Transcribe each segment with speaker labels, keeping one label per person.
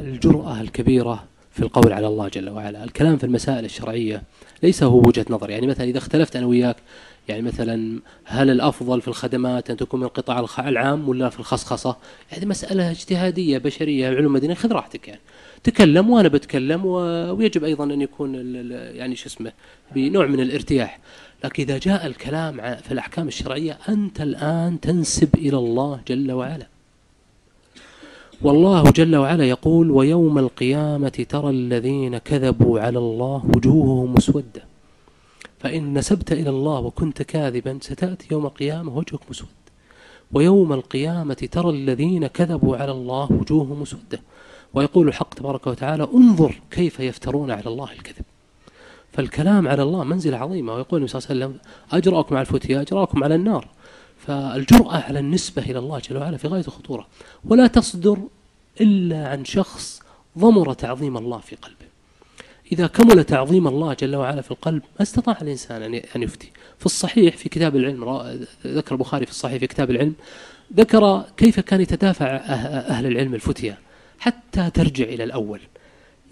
Speaker 1: الجرأة الكبيرة في القول على الله جل وعلا. الكلام في المسائل الشرعية ليس هو وجهة نظر. يعني مثلا إذا اختلفت أنا وياك يعني مثلا هل الأفضل في الخدمات أن تكون من القطاع العام ولا في الخصخصة؟ يعني مسألة اجتهادية بشرية علوم مدنية خذ راحتك يعني. تكلم وأنا بتكلم ويجب أيضا أن يكون يعني شو اسمه بنوع من الارتياح. لكن إذا جاء الكلام في الأحكام الشرعية أنت الآن تنسب إلى الله جل وعلا. والله جل وعلا يقول ويوم القيامة ترى الذين كذبوا على الله وجوههم مسودة. فإن نسبت إلى الله وكنت كاذبا ستأتي يوم القيامة وجهك مسود. ويوم القيامة ترى الذين كذبوا على الله وجوههم مسودة. ويقول الحق تبارك وتعالى انظر كيف يفترون على الله الكذب. فالكلام على الله منزلة عظيمة. ويقول النبي صلى الله عليه وسلم أجرأكم على الفتيا أجرأكم على النار. فالجرأة على النسبة إلى الله جل وعلا في غاية الخطورة. ولا تصدر إلا عن شخص ضمر تعظيم الله في قلبه. إذا كمل تعظيم الله جل وعلا في القلب ما استطاع الإنسان أن يفتي. في الصحيح في كتاب العلم ذكر البخاري في الصحيح في كتاب العلم ذكر كيف كان يتدافع أهل العلم الفتية حتى ترجع إلى الأول.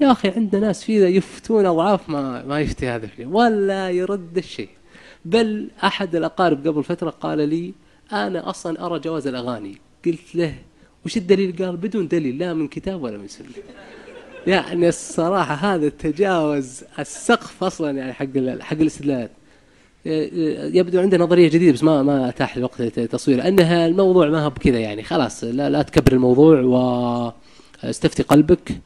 Speaker 1: يا أخي عندنا ناس فينا يفتون أضعاف ما, ما يفتي هذا ولا يرد الشيء. بل أحد الأقارب قبل فترة قال لي أنا أصلا أرى جواز الأغاني. قلت له وش الدليل؟ قال بدون دليل لا من كتاب ولا من سنة. يعني الصراحة هذا تجاوز السقف أصلا يعني حق حق الاستدلال. يبدو عنده نظرية جديدة بس ما ما أتاح الوقت تصوير أنها الموضوع ما هو بكذا يعني خلاص لا, لا تكبر الموضوع واستفتي قلبك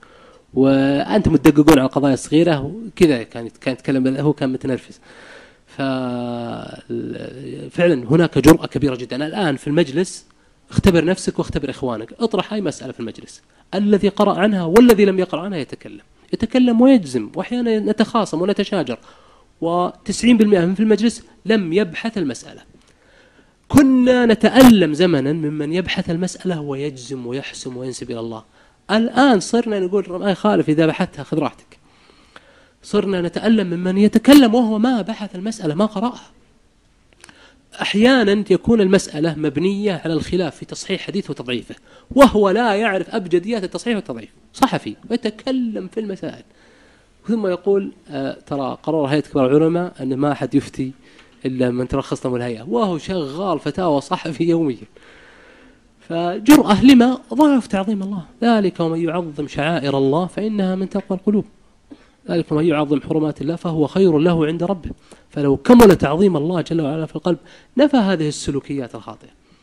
Speaker 1: وأنتم تدققون على قضايا صغيرة وكذا كان كان يتكلم هو كان متنرفز. ففعلا هناك جرأة كبيرة جدا. الآن في المجلس اختبر نفسك واختبر إخوانك. اطرح أي مسألة في المجلس. الذي قرأ عنها والذي لم يقرأ عنها يتكلم. يتكلم ويجزم وأحيانا نتخاصم ونتشاجر. و90% من في المجلس لم يبحث المسألة. كنا نتألم زمنا ممن يبحث المسألة ويجزم ويحسم وينسب إلى الله. الآن صرنا نقول ما يخالف إذا بحثتها خذ راحتك. صرنا نتألم ممن يتكلم وهو ما بحث المسألة ما قرأها. أحيانا يكون المسألة مبنية على الخلاف في تصحيح حديث وتضعيفه وهو لا يعرف أبجديات التصحيح والتضعيف. صحفي ويتكلم في المسائل. ثم يقول آه ترى قرار هيئة كبار العلماء أن ما أحد يفتي إلا من ترخص له الهيئة وهو شغال فتاوى صحفي يوميا. فجرأة لما؟ ضعف تعظيم الله. ذلك ومن يعظم شعائر الله فإنها من تقوى القلوب. ذلك ومن يعظم حرمات الله فهو خير له عند ربه. فلو كمل تعظيم الله جل وعلا في القلب نفى هذه السلوكيات الخاطئة.